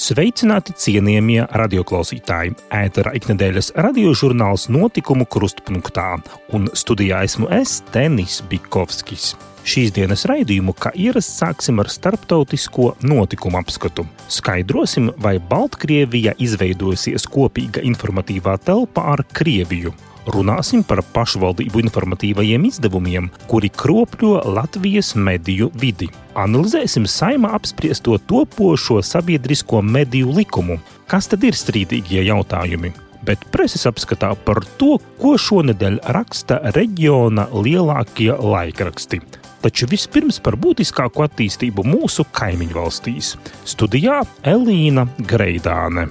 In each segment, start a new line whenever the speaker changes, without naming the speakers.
Sveicināti cienījamie radioklausītāji! Ētera iknedēļas radiožurnāls notikumu krustpunktā, un studijā esmu es, Tenis Bikovskis. Šīs dienas raidījumu, kā ierasts, sāksim ar starptautisko notikumu apskatu. Skaidrosim, vai Baltkrievija izveidojusies kopīga informatīvā telpa ar Krieviju, runāsim par pašvaldību informatīvajiem izdevumiem, kuri kropļo Latvijas mediju vidi. Analizēsim saimā apspriesto topošo sabiedrisko mediju likumu. Kas tad ir strīdīgie jautājumi? Bet preses apskatā par to, ko šonadēļ raksta reģiona lielākie laikraksti. Taču vispirms par būtiskāko attīstību mūsu kaimiņu valstīs. Studijā Elīna Greidāne.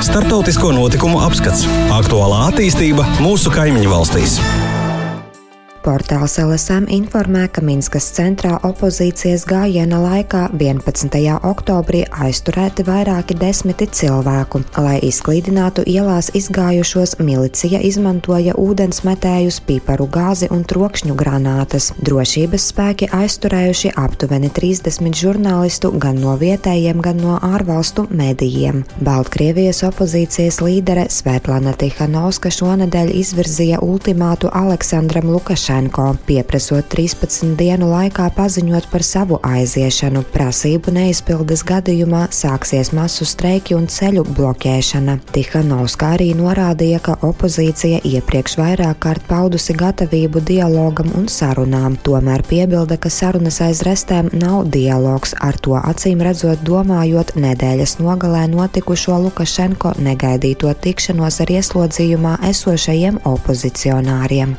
Startautisko notikumu apskats - aktuālā attīstība mūsu kaimiņu valstīs.
Portāls LSM informē, ka Minskas centrā opozīcijas gājiena laikā 11. oktobrī aizturēti vairāki desmiti cilvēku. Lai izklīdinātu ielās izgājušos, milicija izmantoja ūdensmetējus, piparu gāzi un trokšņu granātas. Drošības spēki aizturējuši aptuveni 30 žurnālistu gan no vietējiem, gan no ārvalstu medijiem. Baltkrievijas opozīcijas līdere Svetlana Tihanovska šonadēļ izvirzīja ultimātu Aleksandram Lukašenko Lukašenko, pieprasot 13 dienu laikā paziņot par savu aiziešanu. Prasību neizpildes gadījumā sāksies masu streiki un ceļu bloķēšana. Tihanovska arī norādīja, ka opozīcija iepriekš vairāk kārt paudusi gatavību dialogam un sarunām, tomēr piebilda, ka sarunas aiz restēm nav dialogs, ar to acīm redzot domājot nedēļas nogalē notikušo Lukašenko negaidīto tikšanos ar ieslodzījumā esošajiem opozicionāriem.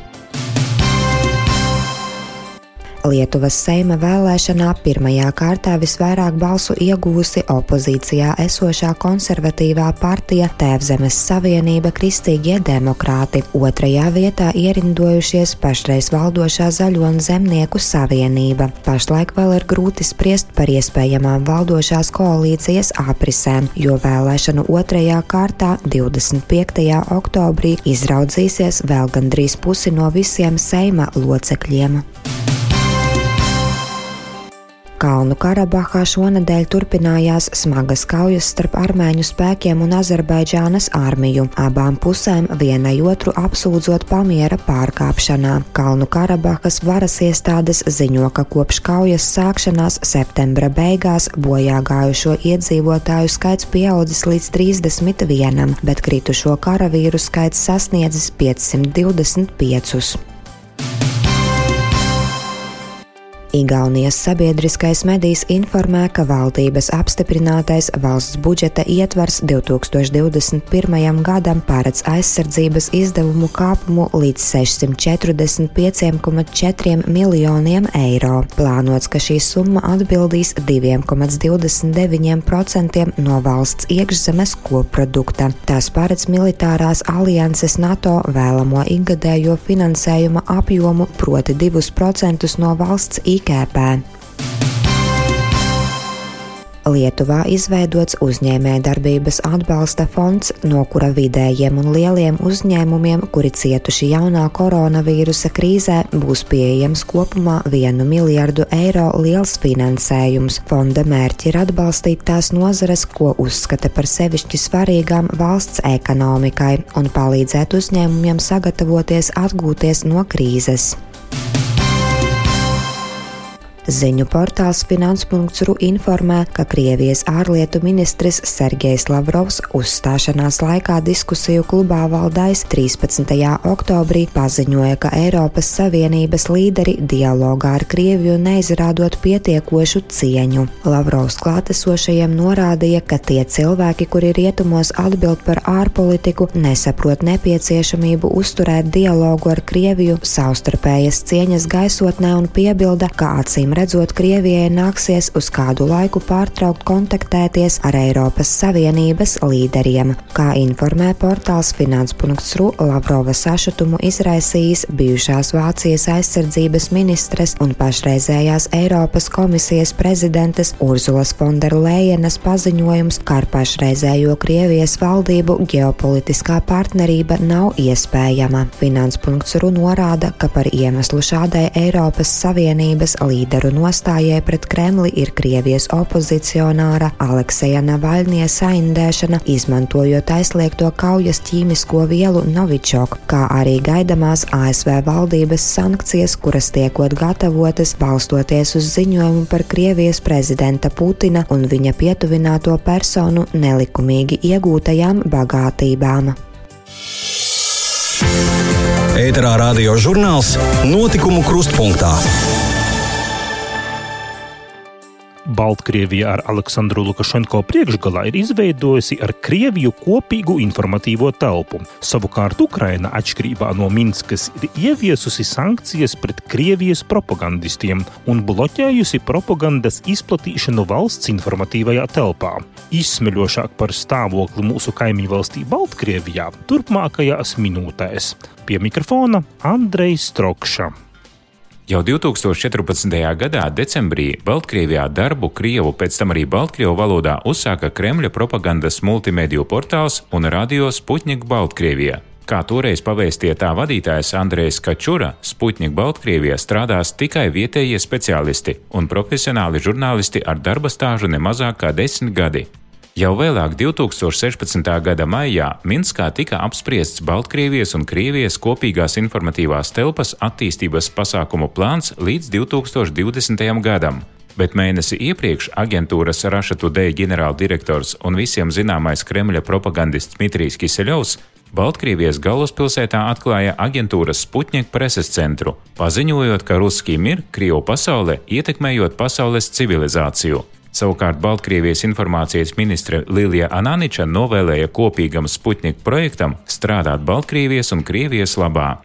Lietuvas Seima vēlēšanā pirmajā kārtā visvairāk balsu iegūsi opozīcijā esošā konservatīvā partija Tēvzemes Savienība Kristīgie demokrāti. Otrajā vietā ierindojušies pašreiz valdošā Zaļo un Zemnieku savienība. Pašlaik vēl ir grūti spriest par iespējamām valdošās koalīcijas aprisēm, jo vēlēšanu otrajā kārtā 25. oktobrī izraudzīsies vēl gandrīz pusi no visiem Seima locekļiem. Kalnu Karabahā šonadēļ turpinājās smagas kaujas starp armēņu spēkiem un Azerbaidžānas armiju, abām pusēm vienai otru apsūdzot pamiera pārkāpšanā. Kalnu Karabahas varas iestādes ziņo, ka kopš kaujas sākšanās septembra beigās bojā gājušo iedzīvotāju skaits pieaudzis līdz 31, bet kritušo karavīru skaits sasniedzis 525. Igaunijas sabiedriskais medijs informē, ka valdības apstiprinātais valsts budžeta ietvars 2021. gadam paredz aizsardzības izdevumu kāpumu līdz 645,4 miljoniem eiro. Plānots, ka šī summa atbildīs 2,29% no valsts iekšzemes koprodukta. Tas paredz militārās alianses NATO vēlamo ikgadējo finansējuma apjomu proti 2% no valsts IKP IKP. Lietuvā izveidots uzņēmējdarbības atbalsta fonds, no kura vidējiem un lieliem uzņēmumiem, kuri cietuši jaunā koronavīrusa krīzē, būs pieejams kopumā 1 miljardu eiro liels finansējums. Fonda mērķi ir atbalstīt tās nozares, ko uzskata par sevišķi svarīgām valsts ekonomikai, un palīdzēt uzņēmumiem sagatavoties atgūties no krīzes. Ziņu portāls Finanspunkts.ru informē, ka Krievijas ārlietu ministrs Sergejs Lavrovs uzstāšanās laikā diskusiju klubā valdais 13. oktobrī paziņoja, ka Eiropas Savienības līderi dialogā ar Krieviju neizrādot pietiekošu cieņu. Lavrovs klātesošajiem norādīja, ka tie cilvēki, kuri rietumos atbild par ārpolitiku, nesaprot nepieciešamību uzturēt dialogu ar Krieviju savstarpējas cieņas gaisotnē un piebilda, ka acīm redzot, Krievijai nāksies uz kādu laiku pārtraukt kontaktēties ar Eiropas Savienības līderiem. Kā informē portāls finans.ru, Lavrova sašutumu izraisījis bijušās Vācijas aizsardzības ministres un pašreizējās Eiropas komisijas prezidentes Urzulas Fonderlejenas paziņojums, ka ar pašreizējo Krievijas valdību ģeopolitiskā partnerība nav iespējama. Finans.ru norāda, ka par iemeslu šādai Eiropas Savienības līderu nostājai pret Kremli ir Krievijas opozicionāra Alekseja Navaļnie saindēšana, izmantojot aizliegto kaujas ķīmisko vielu Novičok, kā arī gaidamās ASV valdības sankcijas, kuras tiekot gatavotas balstoties uz ziņojumu par Krievijas prezidenta Putina un viņa pietuvināto personu nelikumīgi iegūtajām bagātībām.
Ēterā radio žurnāls Notikumu krustpunktā.
Baltkrievija ar Aleksandru Lukašenko priekšgalā ir izveidojusi ar Krieviju kopīgu informatīvo telpu. Savukārt Ukraina, atšķirībā no Minskas, ir ieviesusi sankcijas pret Krievijas propagandistiem un bloķējusi propagandas izplatīšanu valsts informatīvajā telpā. Izsmeļošāk par stāvokli mūsu kaimiņu valstī Baltkrievijā turpmākajās minūtēs. Pie mikrofona Andrejs Strokša.
Jau 2014. gadā, decembrī, Baltkrievijā darbu Krievu, pēc tam arī Baltkrievu valodā uzsāka Kremļa propagandas multimediju portāls un radio Sputnik Baltkrievijā. Kā toreiz pavēstīja tā vadītājs Andrejs Kačura, Sputnik Baltkrievijā strādās tikai vietējie speciālisti un profesionāli žurnālisti ar darba stāžu ne mazāk kā desmit gadi. Jau vēlāk, 2016. gada maijā, Minskā tika apspriests Baltkrievijas un Krievijas kopīgās informatīvās telpas attīstības pasākumu plāns līdz 2020. gadam. Bet mēnesi iepriekš aģentūras Raša Today ģenerāldirektors un visiem zināmais Kremļa propagandists Dmitrijs Kiseļovs Baltkrievijas galvaspilsētā atklāja aģentūras Sputņika preses centru, paziņojot, ka Ruskija ir Krievu pasaulē ietekmējot pasaules civilizāciju. Savukārt Baltkrievijas informācijas ministre Lilija Ananiča novēlēja kopīgam Sputnik projektam strādāt Baltkrievijas un Krievijas labā.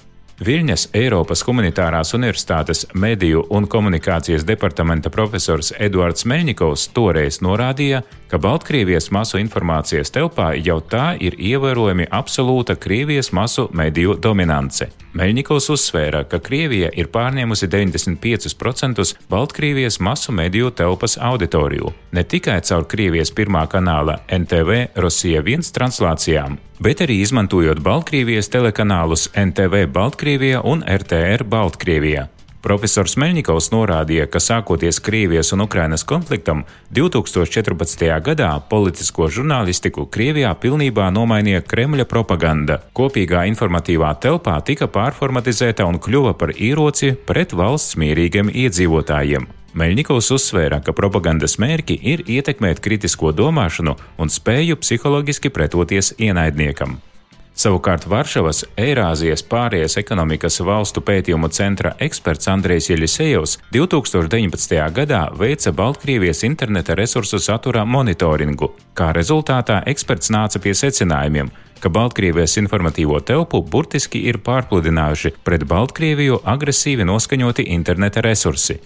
Viļņas Eiropas Humanitārās Universitātes mediju un komunikācijas departamenta profesors Eduards Meļņikovs toreiz norādīja, ka Baltkrievijas masu informācijas telpā jau tā ir ievērojami absolūta Krievijas masu mediju dominance. Meļņikovs uzsvēra, ka Krievija ir pārņēmusi 95% Baltkrievijas masu mediju telpas auditoriju, ne tikai caur Krievijas pirmā kanāla NTV Rosija 1 translācijām, bet arī izmantojot Baltkrievijas telekanālus NTV Baltkrievija un RTR Baltkrievija. Profesors Meļņikovs norādīja, ka sākoties Krievijas un Ukrainas konfliktam, 2014. gadā politisko žurnālistiku Krievijā pilnībā nomainīja Kremļa propaganda. Kopīgā informatīvā telpā tika pārformatizēta un kļuva par ieroci pret valsts mierīgiem iedzīvotājiem. Meļņikovs uzsvēra, ka propagandas mērķi ir ietekmēt kritisko domāšanu un spēju psiholoģiski pretoties ienaidniekam. Savukārt Varšavas Eirāzijas pārējais ekonomikas valstu pētījumu centra eksperts Andrejs Jeļisejevs 2019. gadā veica Baltkrievijas interneta resursu satura monitoringu. Kā rezultātā eksperts nāca pie secinājumiem, ka Baltkrievijas informatīvo telpu burtiski ir pārpludinājuši pret Baltkrieviju agresīvi noskaņoti interneta resursi.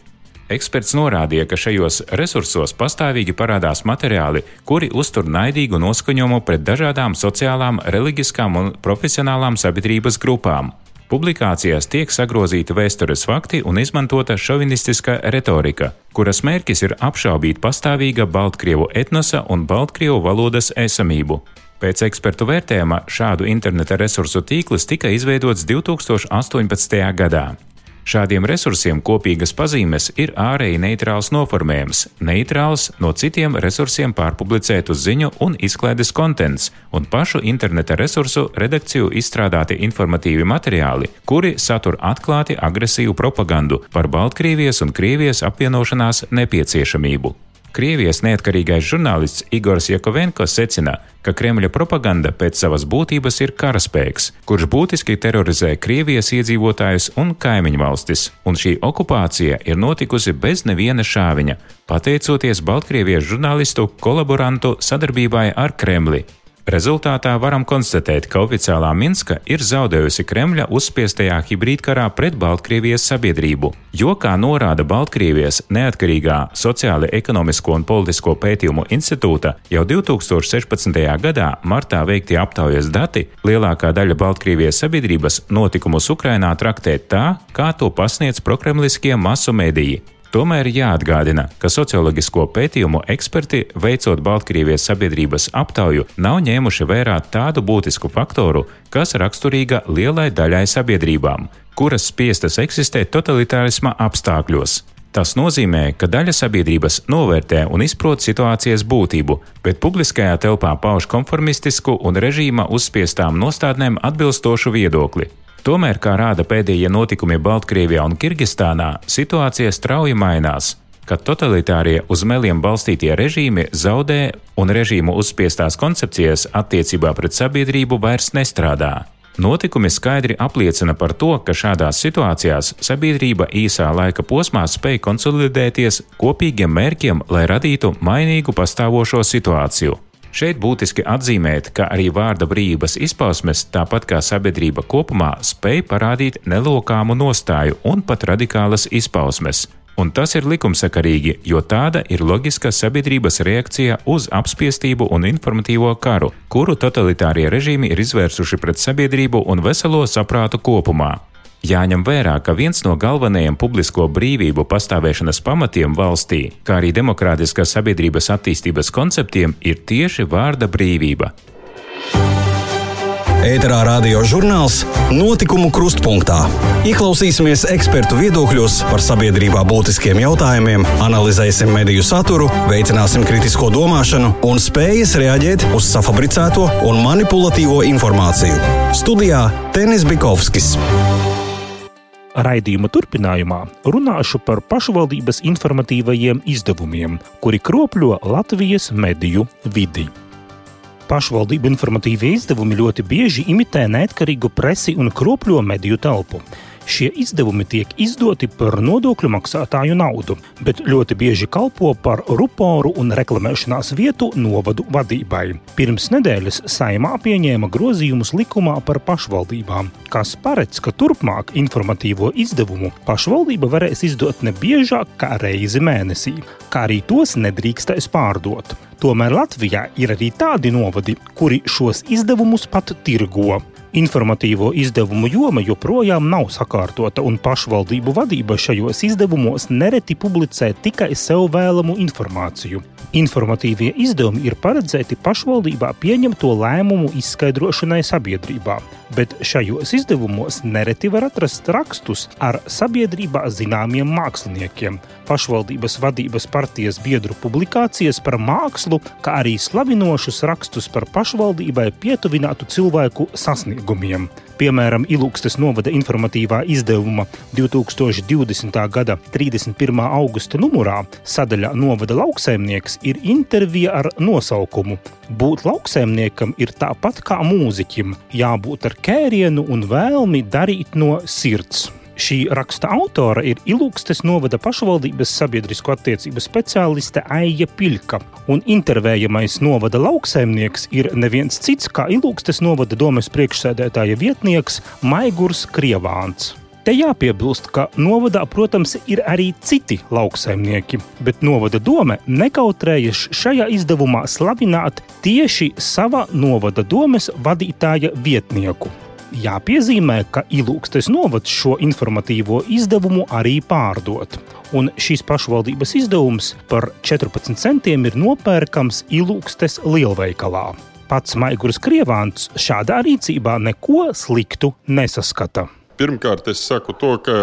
Eksperts norādīja, ka šajos resursos pastāvīgi parādās materiāli, kuri uztur naidīgu noskaņojumu pret dažādām sociālām, reliģiskām un profesionālām sabiedrības grupām. Publikācijās tiek sagrozīti vēstures fakti un izmantota šovinistiska retorika, kuras mērķis ir apšaubīt pastāvīga Baltkrievu etnosa un Baltkrievu valodas esamību. Pēc ekspertu vērtējuma šādu interneta resursu tīkls tika izveidots 2018. gadā. Šādiem resursiem kopīgas pazīmes ir ārēji neitrāls noformējums, neitrāls no citiem resursiem pārpublicētu ziņu un izklaides kontents, un pašu interneta resursu redakciju izstrādāti informatīvi materiāli, kuri satur atklāti agresīvu propagandu par Baltkrievijas un Krievijas apvienošanās nepieciešamību. Krievijas neatkarīgais žurnālists Igors Jakovenko secina, ka Kremļa propaganda pēc savas būtības ir karaspēks, kurš būtiski terorizē Krievijas iedzīvotājus un kaimiņu valstis, un šī okupācija ir notikusi bez neviena šāviņa, pateicoties Baltkrievijas žurnālistu kolaborantu sadarbībai ar Kremli. Rezultātā varam konstatēt, ka oficiālā Minska ir zaudējusi Kremļa uzspiestajā hibrīdkarā pret Baltkrievijas sabiedrību, jo, kā norāda Baltkrievijas neatkarīgā sociāli ekonomisko un politisko pētījumu institūta, jau 2016. gadā martā veiktie aptaujas dati lielākā daļa Baltkrievijas sabiedrības notikumus Ukrainā traktē tā, kā to pasniedz prokremliskie masu mediji. Tomēr jāatgādina, ka socioloģisko pētījumu eksperti, veicot Baltkrievijas sabiedrības aptauju, nav ņēmuši vērā tādu būtisku faktoru, kas raksturīga lielai daļai sabiedrībām, kuras spiestas eksistēt totalitārisma apstākļos. Tas nozīmē, ka daļa sabiedrības novērtē un izprot situācijas būtību, bet publiskajā telpā pauž konformistisku un režīma uzspiestām nostādnēm atbilstošu viedokli. Tomēr, kā rāda pēdējie notikumi Baltkrievijā un Kirgistānā, situācija strauji mainās kad totalitārie uz meliem balstītie režīmi zaudē un režīmu uzspiestās koncepcijas attiecībā pret sabiedrību vairs nestrādā. Notikumi skaidri apliecina par to, ka šādās situācijās sabiedrība īsā laika posmā spēj konsolidēties kopīgiem mērķiem, lai radītu mainīgu pastāvošo situāciju. Šeit būtiski atzīmēt, ka arī vārda brīvības izpausmes, tāpat kā sabiedrība kopumā, spēj parādīt nelokāmu nostāju un pat radikālas izpausmes. Un tas ir likumsakarīgi, jo tāda ir loģiska sabiedrības reakcija uz apspiestību un informatīvo karu, kuru totalitārie režīmi ir izvērsuši pret sabiedrību un veselo saprātu kopumā. Jāņem vērā, ka viens no galvenajiem publisko brīvību pastāvēšanas pamatiem valstī, kā arī demokrātiskās sabiedrības attīstības konceptiem, ir tieši vārda brīvība.
Ēterā radio žurnāls Notikumu krustpunktā. Ieklausīsimies ekspertu viedokļos par sabiedrībā būtiskiem jautājumiem, analizēsim mediju saturu, veicināsim kritisko domāšanu un spējas reaģēt uz safabricēto un manipulatīvo informāciju. Studijā Tenis Bikovskis.
Raidījuma turpinājumā runāšu par pašvaldības informatīvajiem izdevumiem, kuri kropļo Latvijas mediju vidi. Pašvaldību informatīvie izdevumi ļoti bieži imitē neatkarīgu presi un kropļo mediju telpu. Šie izdevumi tiek izdoti par nodokļu maksātāju naudu, bet ļoti bieži kalpo par ruporu un reklamēšanās vietu novadu vadībai. Pirms nedēļas saimā pieņēma grozījumus likumā par pašvaldībām, kas paredz, ka turpmāk informatīvo izdevumu pašvaldība varēs izdot ne biežāk kā reizi mēnesī, kā arī tos nedrīkstēs pārdot. Tomēr Latvijā ir arī tādi novadi, kuri šos izdevumus pat tirgo. Informatīvo izdevumu joma joprojām nav sakārtota, un pašvaldību vadība šajos izdevumos nereti publicē tikai sev vēlamu informāciju. Informatīvie izdevumi ir paredzēti pašvaldībā pieņemto lēmumu izskaidrošanai sabiedrībā, bet šajos izdevumos nereti var atrast rakstus ar sabiedrībā zināmiem māksliniekiem, pašvaldības vadības partijas biedru publikācijas par mākslu, kā arī slavinošus rakstus par pašvaldībai pietuvinātu cilvēku sasniegumiem. Piemēram, Ilūkstes novada informatīvā izdevuma 2020. gada 31. augusta numurā sadaļā Novada lauksaimnieks ir intervija ar nosaukumu Būt lauksaimniekam ir tāpat kā mūziķim, jābūt ar kērienu un vēlmi darīt no sirds. Šī raksta autora ir Ilūkstes novada pašvaldības sabiedrisko attiecību speciāliste Aija Piļka, un intervējamais novada lauksaimnieks ir neviens cits kā Ilūkstes novada domes priekšsēdētāja vietnieks Maigurs Krievāns. Te jāpiebilst, ka novadā, protams, ir arī citi lauksaimnieki, bet novada doma nekautrējas šajā izdevumā slavināt tieši sava novada domes vadītāja vietnieku. Jāpiezīmē, ka Ilūgstes novads šo informatīvo izdevumu arī pārdot. Un šīs pašvaldības izdevums par 14 centiem ir nopērkams Ilūgstes lielveikalā. Pats Maigurs Krievāns šādā rīcībā neko sliktu nesaskata.
Pirmkārt, es saku to, ka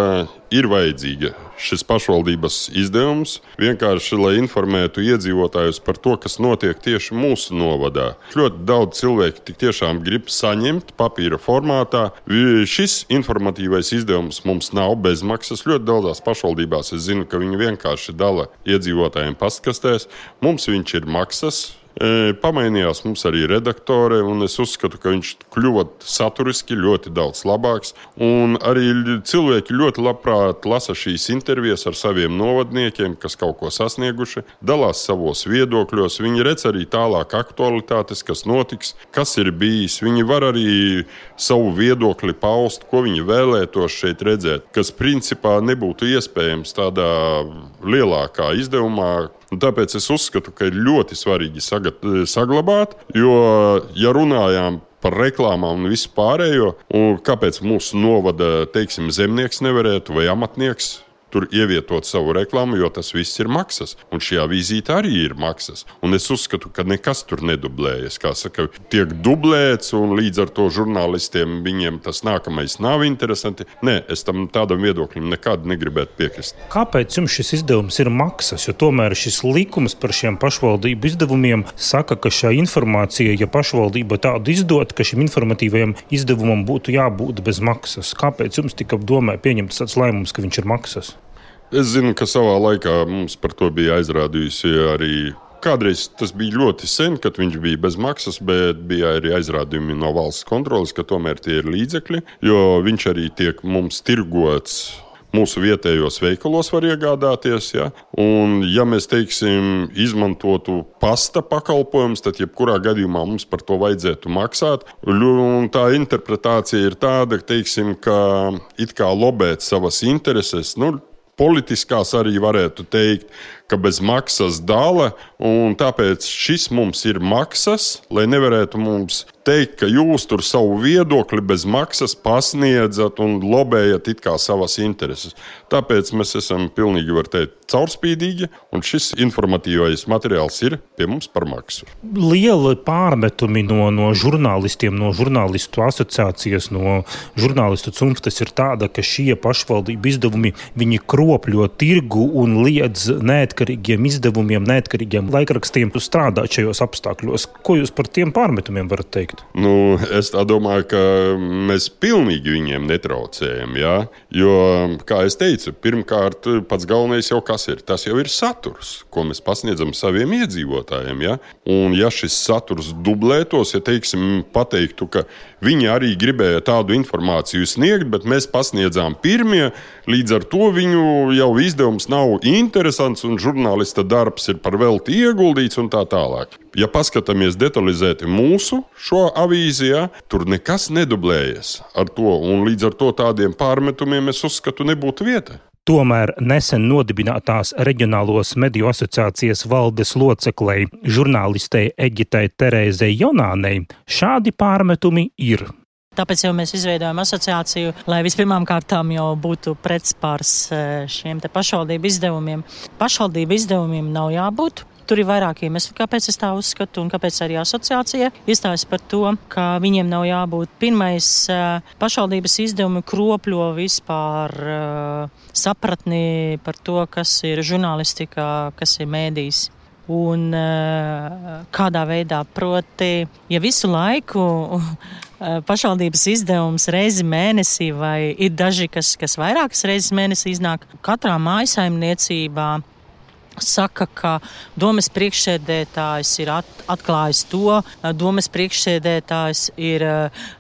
ir vajadzīga šis pašvaldības izdevums vienkārši, lai informētu iedzīvotājus par to, kas notiek tieši mūsu novadā. Ļoti daudz cilvēku tiešām grib saņemt papīra formātā. Šis informatīvais izdevums mums nav bezmaksas. Ļoti daudzās pašvaldībās es zinu, ka viņi vienkārši dala iedzīvotājiem pastkastēs. Mums viņš ir maksas Pamainījās mums arī redaktore, un es uzskatu, ka viņš kļuva saturiski ļoti daudz labāks. Arī cilvēki ļoti labprāt lasa šīs intervijas ar saviem novadniekiem, kas kaut ko sasnieguši, dalās savos viedokļos. Viņi redz arī tālāk aktualitātes, kas notiks, kas ir bijis. Viņi var arī savu viedokli paust, ko viņi vēlētos šeit redzēt, kas principā nebūtu iespējams tādā lielākā izdevumā, Un tāpēc es uzskatu, ka ir ļoti svarīgi sagat, saglabāt, jo, ja runājām par reklāmām un visu pārējo, un kāpēc mūsu novada teiksim, zemnieks nevarētu vai amatnieks tur ievietot savu reklāmu, jo tas viss ir maksas. Un šajā vizītē arī ir maksas. Un es uzskatu, ka nekas tur nedublējas. Kā saka, tiek dublēts, un līdz ar to žurnālistiem viņiem tas nākamais nav interesanti. Nē, es tam tādam viedoklim nekad negribētu piekrist.
Kāpēc jums šis izdevums ir maksas? Jo tomēr šis likums par šiem pašvaldību izdevumiem saka, ka šā informācija, ja pašvaldība tādu izdod, ka šim informatīvajam izdevumam būtu jābūt bez maksas. Kāpēc jums tika domē pieņemts tāds lēmums, ka viņš ir maksas?
Es zinu, ka savā laikā mums par to bija aizrādījusi arī Kādreiz tas bija ļoti sen, kad viņš bija bez maksas, bet bija arī aizrādījumi no valsts kontrolas, ka tomēr tie ir līdzekļi, jo viņš arī tiek mums tirgots. Mūsu vietējos veikalos var iegādāties. Ja? Un, ja mēs teiksim, izmantotu pasta pakalpojumus, tad jebkurā gadījumā mums par to vajadzētu maksāt. Un tā interpretācija ir tāda, teiksim, ka it kā lobēt savas intereses. Nu, politiskās arī varētu teikt, ka bez maksas dala, un tāpēc šis mums ir maksas, lai nevarētu mums teikt, ka jūs tur savu viedokli bez maksas pasniedzat un lobējat it kā savas intereses. Tāpēc mēs esam pilnīgi, var teikt, caurspīdīgi, un šis informatīvais materiāls ir pie mums par maksu.
Liela pārmetumi no, no žurnālistiem, no žurnālistu asociācijas, no žurnālistu cimtas ir tāda, ka šie pašvaldību izdevumi kropļo tirgu un liedz neatkarīgi neatkarīgiem izdevumiem, neatkarīgiem laikrakstiem strādāt šajos apstākļos. Ko jūs par tiem pārmetumiem varat teikt?
Nu, es domāju, ka mēs pilnīgi viņiem netraucējam. Ja? Jo, kā jau teicu, pirmkārt, pats galvenais jau kas ir. Tas jau ir saturs, ko mēs pasniedzam saviem iedzīvotājiem. Ja? Un, ja šis saturs dublētos, ja teiksim, pateiktu, ka viņi arī gribēja tādu informāciju sniegt, bet mēs pasniedzām pirmie, līdz ar to viņu jau izdevums nav interesants un žurnālista darbs ir par velti ieguldīts un tā tālāk. Ja paskatāmies detalizēti mūsu šo avīzi, ja, tur nekas nedublējas ar to, un līdz ar to tādiem pārmetumiem es uzskatu nebūtu vieta.
Tomēr nesen nodibinātās Reģionālos mediju asociācijas valdes loceklei, žurnālistei Eģitei Terēzei Jonānei, šādi pārmetumi ir.
Tāpēc jau mēs izveidojam asociāciju, lai vispirmām kārtām jau būtu pretspārs e, šiem pašvaldību izdevumiem. Pašvaldību izdevumiem nav jābūt. Tur ir vairāk iemeslu, kāpēc es tā uzskatu, un kāpēc arī asociācija iestājas par to, ka viņiem nav jābūt. Pirmais, e, pašvaldības izdevumi kropļo vispār e, sapratni par to, kas ir žurnālistika, kas ir mēdījis un kādā veidā. Proti, ja visu laiku pašvaldības izdevums reizi mēnesī, vai ir daži, kas, kas vairākas reizes mēnesī iznāk, katrā mājasaimniecībā saka, ka domas priekšsēdētājs ir at, atklājis to, domas priekšsēdētājs ir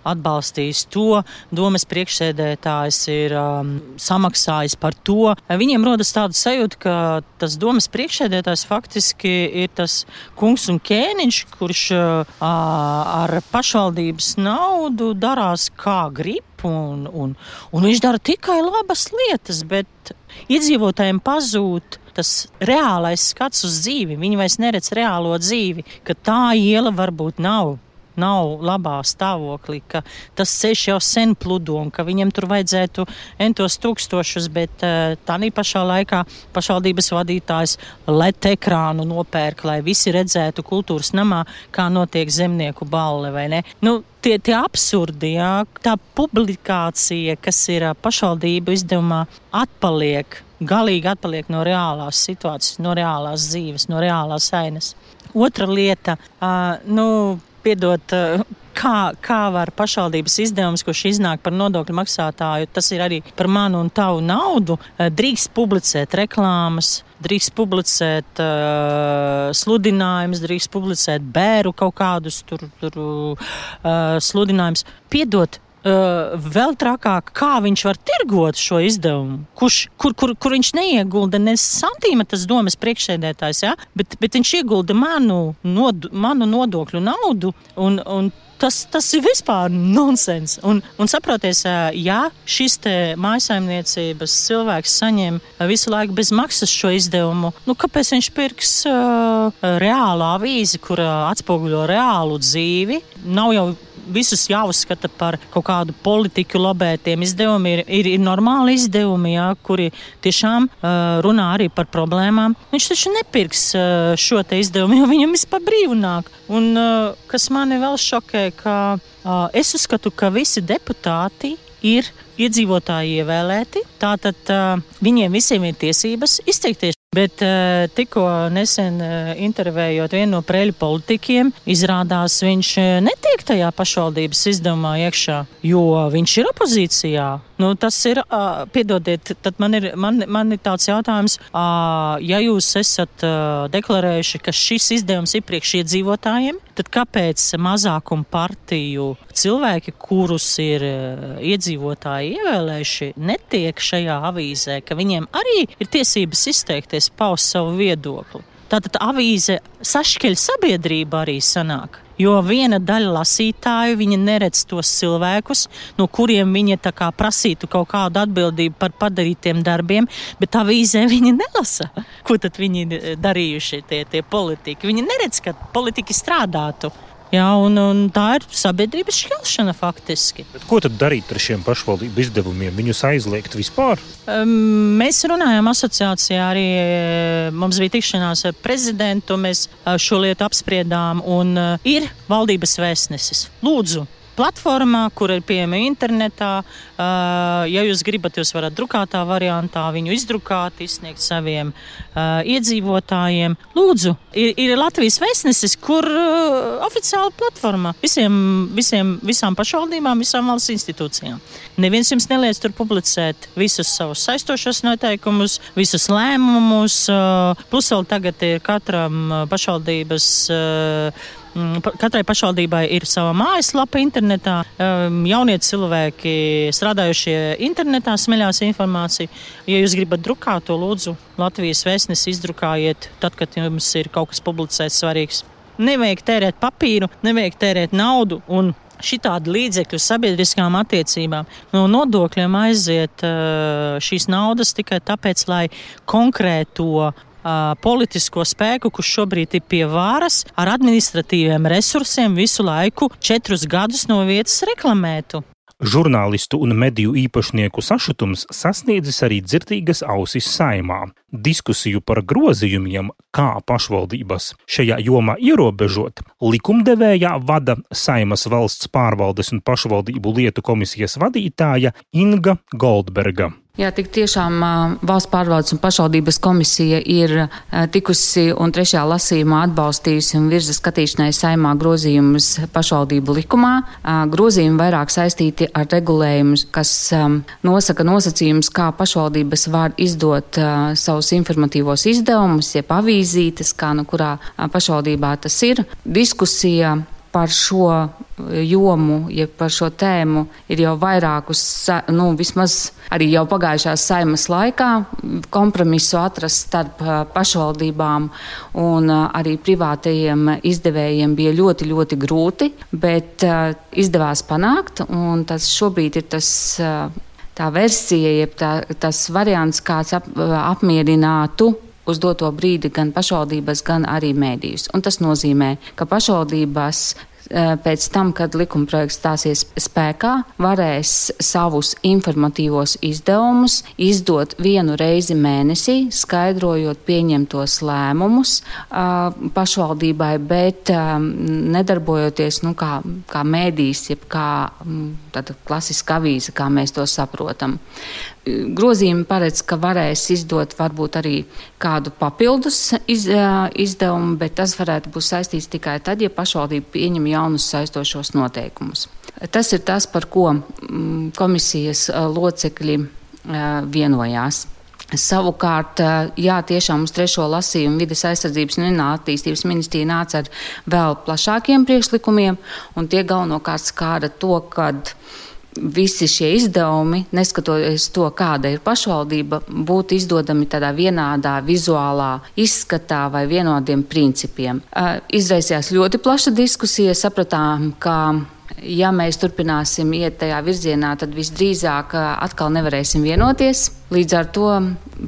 atbalstījis to, domas priekšsēdētājs ir um, samaksājis par to. Viņiem rodas tāda sajūta, ka tas domas priekšsēdētājs faktiski ir tas kungs un ķēniņš, kurš uh, ar pašvaldības naudu darās kā grib. Un, un, un viņš dara tikai labas lietas, bet iedzīvotājiem pazūd tas reālais skats uz dzīvi. Viņi vairs neredz reālo dzīvi, ka tā iela varbūt nav nav labā stāvoklī, ka tas ceļš jau sen pludo un ka viņam tur vajadzētu entos tūkstošus, bet uh, tā pašā laikā pašvaldības vadītājs let ekrānu nopērk, lai visi redzētu kultūras namā, kā notiek zemnieku balle vai ne. Nu, tie, tie absurdi, jā, tā publikācija, kas ir pašvaldību izdevumā, atpaliek galīgi atpaliek no reālās situācijas, no reālās dzīves, no reālās ainas. Otra lieta, nu, piedot, kā, kā var pašvaldības izdevums, kurš iznāk par nodokļu maksātāju, tas ir arī par manu un tavu naudu, drīkst publicēt reklāmas, drīkst publicēt uh, sludinājumus, drīkst publicēt bēru kaut kādus tur, tur uh, sludinājumus. Piedot, Uh, vēl trakāk, kā viņš var tirgot šo izdevumu, kurš, kur, kur, kur viņš neiegulda ne santīmetras domas priekšsēdētājs, ja? bet, bet viņš iegulda manu, nod, manu nodokļu naudu. Un, un tas, tas ir vispār nonsens. Un, un saproties, ja šis mājsaimniecības cilvēks saņem visu laiku bez maksas šo izdevumu, nu, kāpēc viņš pirks uh, reālu avīzi, kur atspoguļo reālu dzīvi? Nav jau visus jāuzskata par kaut kādu politiku lobētiem izdevumiem. Ir, ir, ir normāli izdevumi, jā, kuri tiešām uh, runā arī par problēmām. Viņš taču nepirks uh, šo te izdevumu, jo viņam vispār brīvu nāk. Un uh, kas mani vēl šokē, ka uh, es uzskatu, ka visi deputāti ir iedzīvotāji ievēlēti. Tātad uh, viņiem visiem ir tiesības izteikties Bet uh, tikko nesen uh, intervējot vienu no preļu politikiem, izrādās viņš uh, netiek tajā pašvaldības izdevumā iekšā, jo viņš ir opozīcijā. Nu, tas ir, uh, piedodiet, tad man ir, man, man ir tāds jautājums, uh, ja jūs esat uh, deklarējuši, ka šis izdevums ir priekš iedzīvotājiem, tad kāpēc mazākuma partiju cilvēki, kurus ir uh, iedzīvotāji ievēlējuši, netiek šajā avīzē, ka viņiem arī ir tiesības izteikties? paust savu viedokli. Tātad avīze sašķeļ sabiedrību arī sanāk. Jo viena daļa lasītāju viņa neredz tos cilvēkus, no kuriem viņa prasītu kaut kādu atbildību par padarītiem darbiem, bet avīzē viņi nelasa. Ko tad viņi darījuši tie, tie politiķi? Viņi neredz, ka politiķi strādātu. Jā, un, un tā ir sabiedrības šķelšana faktiski.
Bet ko tad darīt ar šiem pašvaldību izdevumiem? Viņus aizliegt vispār?
Um, mēs runājām asociācijā arī. Mums bija tikšanās ar prezidentu, mēs šo lietu apspriedām, un uh, ir valdības vēstnesis. Lūdzu, platformā, kur ir pieejama internetā. Uh, ja jūs gribat, jūs varat drukātā variantā viņu izdrukāt, izsniegt saviem uh, iedzīvotājiem. Lūdzu, ir, ir Latvijas vēstnesis, kur uh, oficiāla platforma visiem, visiem, visām pašvaldībām, visām valsts institūcijām. Neviens jums neliedz tur publicēt visus savus saistošos noteikumus, visus lēmumus. Plus vēl tagad ir katram pašvaldības katrai pašvaldībai ir sava mājaslapa internetā. Jaunie cilvēki strādājušie internetā smeļās informāciju. Ja jūs gribat drukāt to, lūdzu, Latvijas vēstnesi izdrukājiet, tad, kad jums ir kaut kas publicēts svarīgs. Nevajag tērēt papīru, nevajag tērēt naudu un šitādi līdzekļi sabiedriskām attiecībām. No nodokļiem aiziet šīs naudas tikai tāpēc, lai konkrēto politisko spēku, kurš šobrīd ir pie varas, ar administratīviem resursiem visu laiku četrus gadus no vietas reklamētu.
Žurnālistu un mediju īpašnieku sašutums sasniedzis arī dzirdīgas ausis saimā. Diskusiju par grozījumiem, kā pašvaldības šajā jomā ierobežot, likumdevējā vada Saimas valsts pārvaldes un pašvaldību lietu komisijas vadītāja Inga Goldberga.
Jā, tik tiešām valsts pārvaldes un pašvaldības komisija ir tikusi un trešajā lasījumā atbalstījusi un virza skatīšanai saimā grozījumus pašvaldību likumā. Grozījumi vairāk saistīti ar regulējumu, kas nosaka nosacījumus, kā pašvaldības var izdot savus informatīvos izdevumus, jeb avīzītes, kā nu kurā pašvaldībā tas ir. Diskusija par šo jomu, ja par šo tēmu ir jau vairākus, nu, vismaz arī jau pagājušās saimas laikā kompromisu atrast starp pašvaldībām un arī privātajiem izdevējiem bija ļoti, ļoti grūti, bet izdevās panākt, un tas šobrīd ir tas tā versija, jeb tā, tas variants, kāds ap, apmierinātu uz doto brīdi gan pašvaldības, gan arī mēdījus. Un tas nozīmē, ka pašvaldības Eh, pēc tam, kad likumprojekts stāsies spēkā, varēs savus informatīvos izdevumus izdot vienu reizi mēnesī, skaidrojot pieņemtos lēmumus uh, pašvaldībai, bet um, nedarbojoties nu, kā, kā mēdīs, jeb kā um, klasiska avīze, kā mēs to saprotam. Grozījumi paredz, ka varēs izdot varbūt arī kādu papildus iz, izdevumu, bet tas varētu būt saistīts tikai tad, ja pašvaldība pieņem jaunus saistošos noteikumus. Tas ir tas, par ko mm, komisijas locekļi vienojās. Savukārt, jā, tiešām uz trešo lasījumu vides aizsardzības un attīstības ministrija nāca ar vēl plašākiem priekšlikumiem, un tie galvenokārt skāra to, kad visi šie izdevumi, neskatoties to, kāda ir pašvaldība, būtu izdodami tādā vienādā vizuālā izskatā vai vienādiem principiem. Izraisījās ļoti plaša diskusija, sapratām, ka ja mēs turpināsim iet tajā virzienā, tad visdrīzāk atkal nevarēsim vienoties. Līdz ar to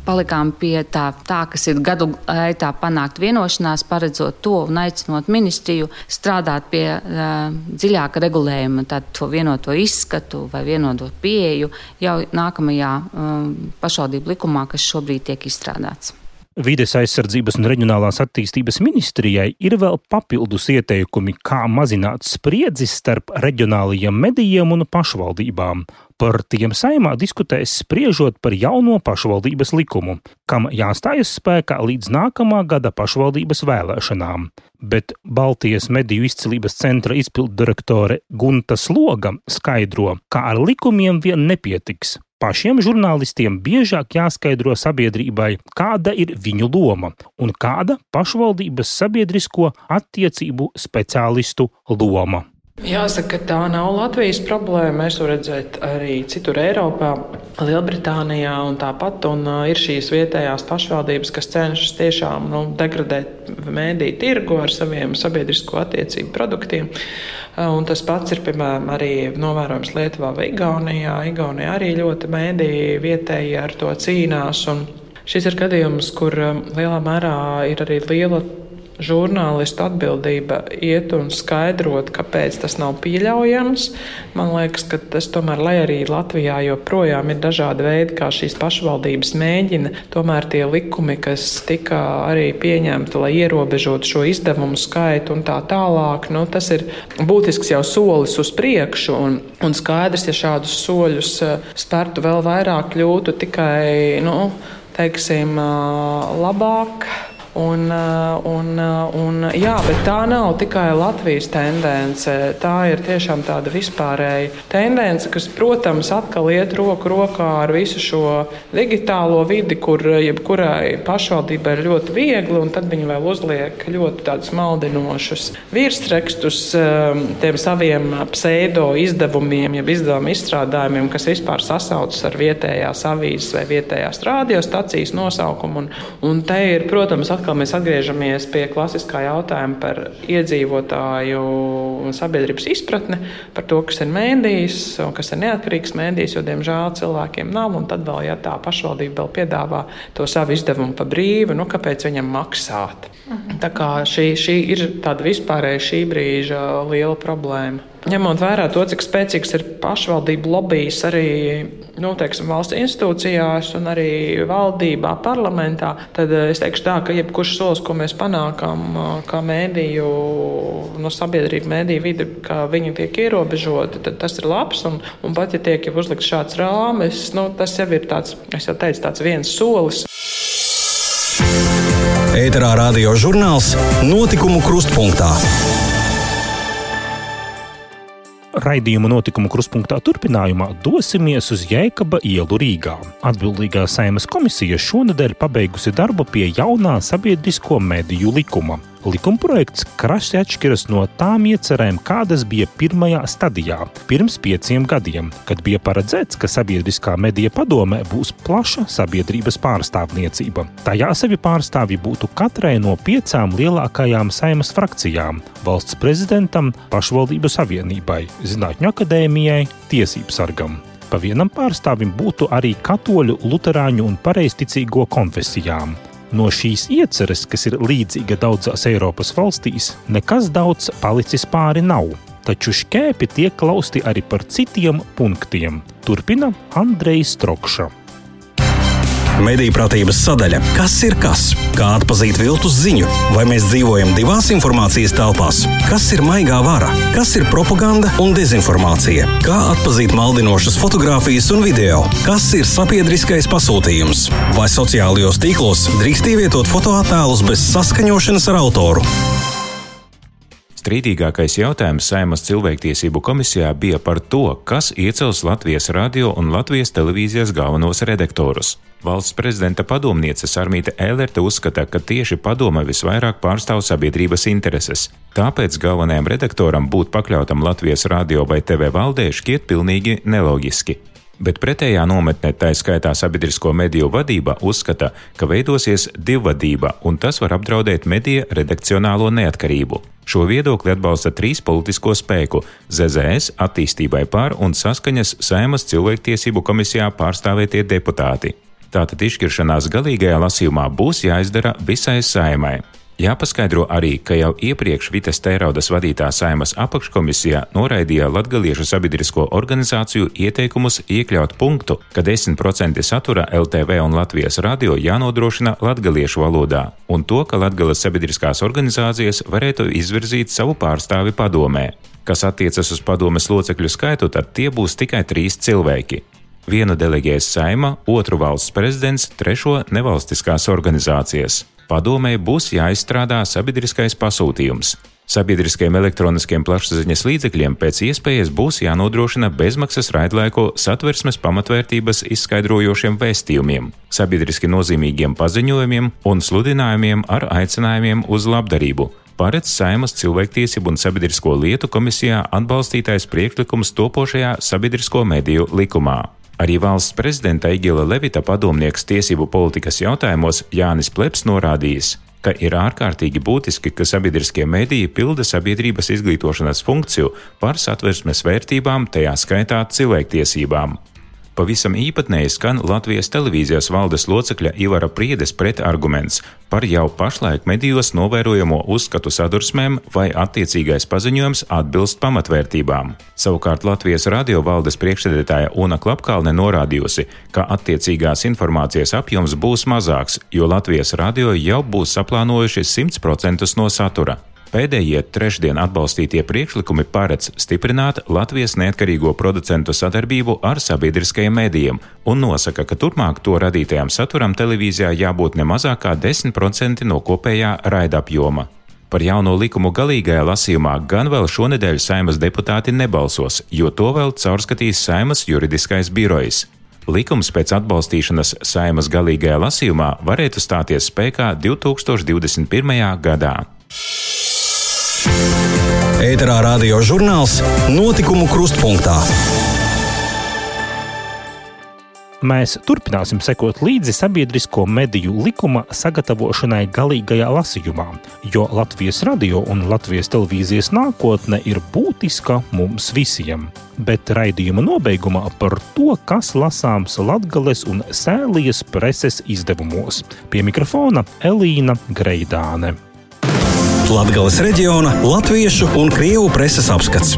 palikām pie tā, tā kas ir gadu gaitā panākt vienošanās, paredzot to un aicinot ministriju strādāt pie uh, dziļāka regulējuma, tad to vienoto izskatu vai vienoto pieeju jau nākamajā uh, pašvaldību likumā, kas šobrīd tiek izstrādāts.
Vides aizsardzības un reģionālās attīstības ministrijai ir vēl papildus ieteikumi, kā mazināt spriedzi starp reģionālajiem medijiem un pašvaldībām. Par tiem saimā diskutēs spriežot par jauno pašvaldības likumu, kam jāstājas spēkā līdz nākamā gada pašvaldības vēlēšanām. Bet Baltijas mediju izcilības centra izpilddirektore Gunta Sloga skaidro, ka ar likumiem vien nepietiks pašiem žurnālistiem biežāk jāskaidro sabiedrībai, kāda ir viņu loma un kāda pašvaldības sabiedrisko attiecību speciālistu loma.
Jāsaka, ka tā nav Latvijas problēma. Mēs to redzam arī citur Eiropā, Lielbritānijā un tāpat. Un, uh, ir šīs vietējās pašvaldības, kas cenšas tiešām nu, degradēt mēdīju tirgu ar saviem sabiedrisko attiecību produktiem. Uh, un tas pats ir piemēram arī novērojams Lietuvā vai Igaunijā. Igaunijā arī ļoti mēdīji vietēji ar to cīnās. Un šis ir gadījums, kur um, lielā mērā ir arī liela žurnālistu atbildība iet un skaidrot, kāpēc tas nav pieļaujams. Man liekas, ka tas tomēr, lai arī Latvijā joprojām ir dažādi veidi, kā šīs pašvaldības mēģina, tomēr tie likumi, kas tika arī pieņemti, lai ierobežotu šo izdevumu skaitu un tā tālāk, nu, tas ir būtisks jau solis uz priekšu. Un, un skaidrs, ja šādus soļus eh, spērtu vēl vairāk, kļūtu tikai, nu, teiksim, eh, labāk Un, uh, un, uh, un, jā, bet tā nav tikai Latvijas tendence. Tā ir tiešām tāda vispārēja tendence, kas, protams, atkal iet roku rokā ar visu šo digitālo vidi, kur jebkurai pašvaldībai ir ļoti viegli, un tad viņi vēl uzliek ļoti tādus maldinošus virsrakstus um, tiem saviem pseido izdevumiem, jeb izdevumu izstrādājumiem, kas vispār sasaucas ar vietējās avīzes vai vietējās radiostacijas nosaukumu. Un, un te ir, protams, atkal atkal mēs atgriežamies pie klasiskā jautājuma par iedzīvotāju sabiedrības izpratni par to, kas ir mēdījis un kas ir neatkarīgs mēdījis, jo, diemžēl, cilvēkiem nav. Un tad vēl, ja tā pašvaldība vēl piedāvā to savu izdevumu pa brīvu, nu kāpēc viņam maksāt? Mhm. Tā kā šī, šī ir tāda vispārēja šī brīža liela problēma. Ņemot vērā to, cik spēcīgs ir pašvaldību lobbyis arī nu, teiksim, valsts institūcijās un arī valdībā, parlamentā, tad eh, es teikšu tā, ka jebkurš solis, ko mēs panākam, eh, kā mēdīju, no sabiedrība mēdīju vidi, kā viņi tiek ierobežoti, tad tas ir labs. Un, un pat ja tiek uzlikts šāds rāmis, nu, tas jau ir tāds, es jau teicu, tāds viens solis.
Ēterā radio žurnāls Notikumu krustpunktā.
Raidījuma notikumu kruspunktā turpinājumā dosimies uz Jēkaba ielu Rīgā. Atbildīgā saimas komisija šonadēļ pabeigusi darbu pie jaunā sabiedrisko mediju likuma. Likumprojekts krasi atšķiras no tām iecerēm, kādas bija pirmajā stadijā, pirms pieciem gadiem, kad bija paredzēts, ka sabiedriskā medija padomē būs plaša sabiedrības pārstāvniecība. Tajā sevi pārstāvji būtu katrai no piecām lielākajām saimas frakcijām - valsts prezidentam, pašvaldību savienībai, zinātņu akadēmijai, tiesību sargam. Pa vienam pārstāvim būtu arī katoļu, luterāņu un pareizticīgo konfesijām. No šīs ieceres, kas ir līdzīga daudzās Eiropas valstīs, nekas daudz palicis pāri nav. Taču šķēpi tiek klausti arī par citiem punktiem. Turpina Andrejs Strokša.
Mediju pratības sadaļa - kas ir kas? Kā atpazīt viltus ziņu? Vai mēs dzīvojam divās informācijas telpās? Kas ir maigā vara? Kas ir propaganda un dezinformācija? Kā atpazīt maldinošas fotogrāfijas un video? Kas ir sabiedriskais pasūtījums? Vai sociālajos tīklos drīkst ievietot fotoattēlus bez saskaņošanas ar autoru?
Strīdīgākais jautājums Saimas cilvēktiesību komisijā bija par to, kas iecels Latvijas radio un Latvijas televīzijas galvenos redaktorus. Valsts prezidenta padomniece Sarmīta Ēlerte uzskata, ka tieši padome visvairāk pārstāv sabiedrības intereses. Tāpēc galvenajam redaktoram būt pakļautam Latvijas radio vai TV valdē šķiet pilnīgi neloģiski. Bet pretējā nometnē, tā skaitā sabiedrisko mediju vadība, uzskata, ka veidosies divvadība, un tas var apdraudēt mediju redakcionālo neatkarību. Šo viedokli atbalsta trīs politisko spēku - ZZS, attīstībai pār un saskaņas Saimas cilvēktiesību komisijā pārstāvētie deputāti. Tātad izšķiršanās galīgajā lasījumā būs jāizdara visai saimai. Jāpaskaidro arī, ka jau iepriekš Vitas Tēraudas vadītā saimas apakškomisijā noraidīja latgaliešu sabiedrisko organizāciju ieteikumus iekļaut punktu, ka 10% satura LTV un Latvijas radio jānodrošina latgaliešu valodā, un to, ka Latgales sabiedriskās organizācijas varētu izvirzīt savu pārstāvi padomē. Kas attiecas uz padomes locekļu skaitu, tad tie būs tikai trīs cilvēki. Vienu deleģēs saima, otru valsts prezidents, trešo nevalstiskās organizācijas. Padomē būs jāizstrādā sabiedriskais pasūtījums. Sabiedriskiem elektroniskiem plašsaziņas līdzekļiem pēc iespējas būs jānodrošina bezmaksas raidlaiku satversmes pamatvērtības izskaidrojošiem vēstījumiem, sabiedriski nozīmīgiem paziņojumiem un sludinājumiem ar aicinājumiem uz labdarību. Paredz Saimas cilvēktiesību un sabiedrisko lietu komisijā atbalstītais priekšlikums topošajā sabiedrisko mediju likumā. Arī valsts prezidenta Igila Levita padomnieks tiesību politikas jautājumos Jānis Pleps norādījis, ka ir ārkārtīgi būtiski, ka sabiedriskie mediji pilda sabiedrības izglītošanas funkciju par satversmes vērtībām, tajā skaitā cilvēktiesībām. Pavisam īpatnēji skan Latvijas televīzijas valdes locekļa Ivara Priedes pretarguments par jau pašlaik medijos novērojamo uzskatu sadursmēm vai attiecīgais paziņojums atbilst pamatvērtībām. Savukārt Latvijas radio valdes priekšsēdētāja Una Klapkalne norādījusi, ka attiecīgās informācijas apjoms būs mazāks, jo Latvijas radio jau būs saplānojuši 100% no satura. Pēdējie trešdien atbalstītie priekšlikumi paredz stiprināt Latvijas neatkarīgo producentu sadarbību ar sabiedriskajiem mēdījiem un nosaka, ka turpmāk to radītajam saturam televīzijā jābūt ne mazāk kā 10% no kopējā raidapjoma. Par jauno likumu galīgajā lasījumā gan vēl šonadēļ saimas deputāti nebalsos, jo to vēl caurskatīs saimas juridiskais birojs. Likums pēc atbalstīšanas saimas galīgajā lasījumā varētu stāties spēkā 2021. gadā.
Ēterā radio žurnāls Notikumu krustpunktā.
Mēs turpināsim sekot līdzi sabiedrisko mediju likuma sagatavošanai galīgajā lasījumā, jo Latvijas radio un Latvijas televīzijas nākotne ir būtiska mums visiem. Bet raidījuma nobeigumā par to, kas lasāms Latvijas un Sēlijas preses izdevumos. Pie mikrofona Elīna Greidāne.
Latvijas reģiona latviešu un krievu preses apskats.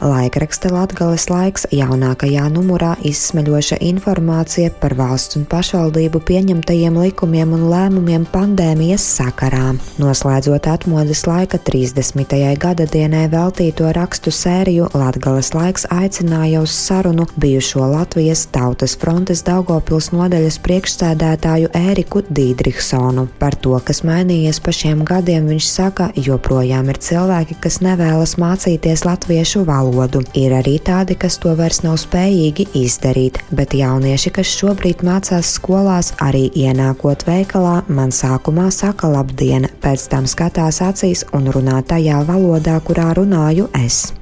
Laikraksta Latvijas laiks jaunākajā numurā izsmeļoša informācija par valsts un pašvaldību pieņemtajiem likumiem un lēmumiem pandēmijas sakarā. Noslēdzot atmodas laika 30. gada dienai veltīto rakstu sēriju, Latvijas laiks aicināja uz sarunu bijušo Latvijas Tautas frontes Daugopils nodaļas priekšsēdētāju Ēriku Dīdriksonu. Par to, kas mainījies pa šiem gadiem, viņš saka, joprojām ir cilvēki, kas nevēlas mācīties latviešu valodu valodu. Ir arī tādi, kas to vairs nav spējīgi izdarīt, bet jaunieši, kas šobrīd mācās skolās, arī ienākot veikalā, man sākumā saka labdien, pēc tam skatās acīs un runā tajā valodā, kurā runāju es.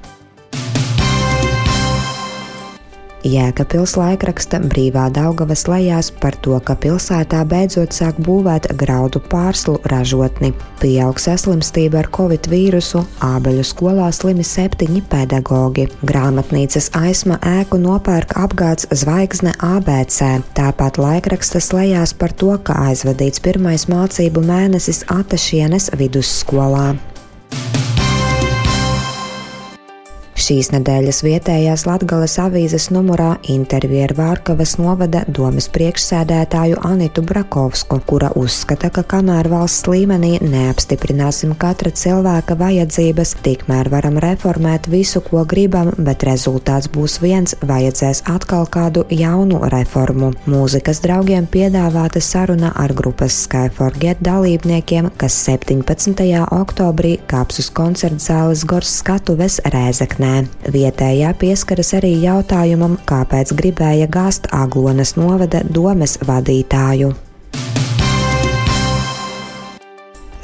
Jēkabpils laikraksta brīvā Daugavas lejās par to, ka pilsētā beidzot sāk būvēt graudu pārslu ražotni. Pieaug saslimstība ar covid vīrusu, ābeļu skolā slimi septiņi pedagoģi. Grāmatnīcas aizma ēku nopērk apgāds zvaigzne ABC. Tāpat laikrakstas lejās par to, ka aizvadīts pirmais mācību mēnesis Šīs nedēļas vietējās Latgales avīzes numurā intervija ar Vārkavas novada domas priekšsēdētāju Anitu Brakovsku, kura uzskata, ka kamēr valsts līmenī neapstiprināsim katra cilvēka vajadzības, tikmēr varam reformēt visu, ko gribam, bet rezultāts būs viens - vajadzēs atkal kādu jaunu reformu. Mūzikas draugiem piedāvāta saruna ar grupas Skyforget dalībniekiem, kas 17. oktobrī kāps uz koncerta zāles Gors skatuves Rēzeknē. Vietējā pieskaras arī jautājumam, kāpēc gribēja gāzt Aglonas novada domes vadītāju.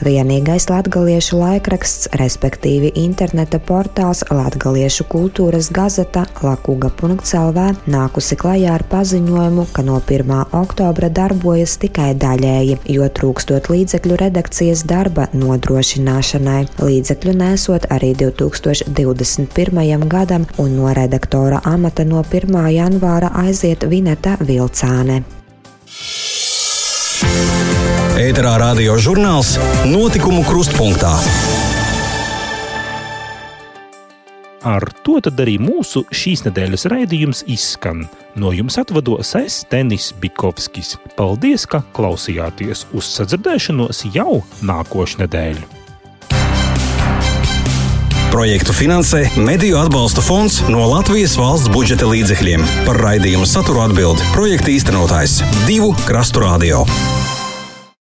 Vienīgais latgaliešu laikraksts, respektīvi interneta portāls Latgaliešu kultūras gazeta Lakuga.lv nākusi klajā ar paziņojumu, ka no 1. oktobra darbojas tikai daļēji, jo trūkstot līdzekļu redakcijas darba nodrošināšanai. Līdzekļu nesot arī 2021. gadam, un no redaktora amata no 1. janvāra aiziet Vineta Vilcāne.
Ēterā radio žurnāls Notikumu krustpunktā.
Ar to arī mūsu šīs nedēļas raidījums izskan. No jums atvados es, Tenis Bikovskis. Paldies, ka klausījāties uz sadzirdēšanos jau nākošu nedēļu.
Projektu finansē Mediju atbalsta fonds no Latvijas valsts budžeta līdzekļiem. Par raidījumu saturu atbild projekta īstenotājs Divu Krastu Radio.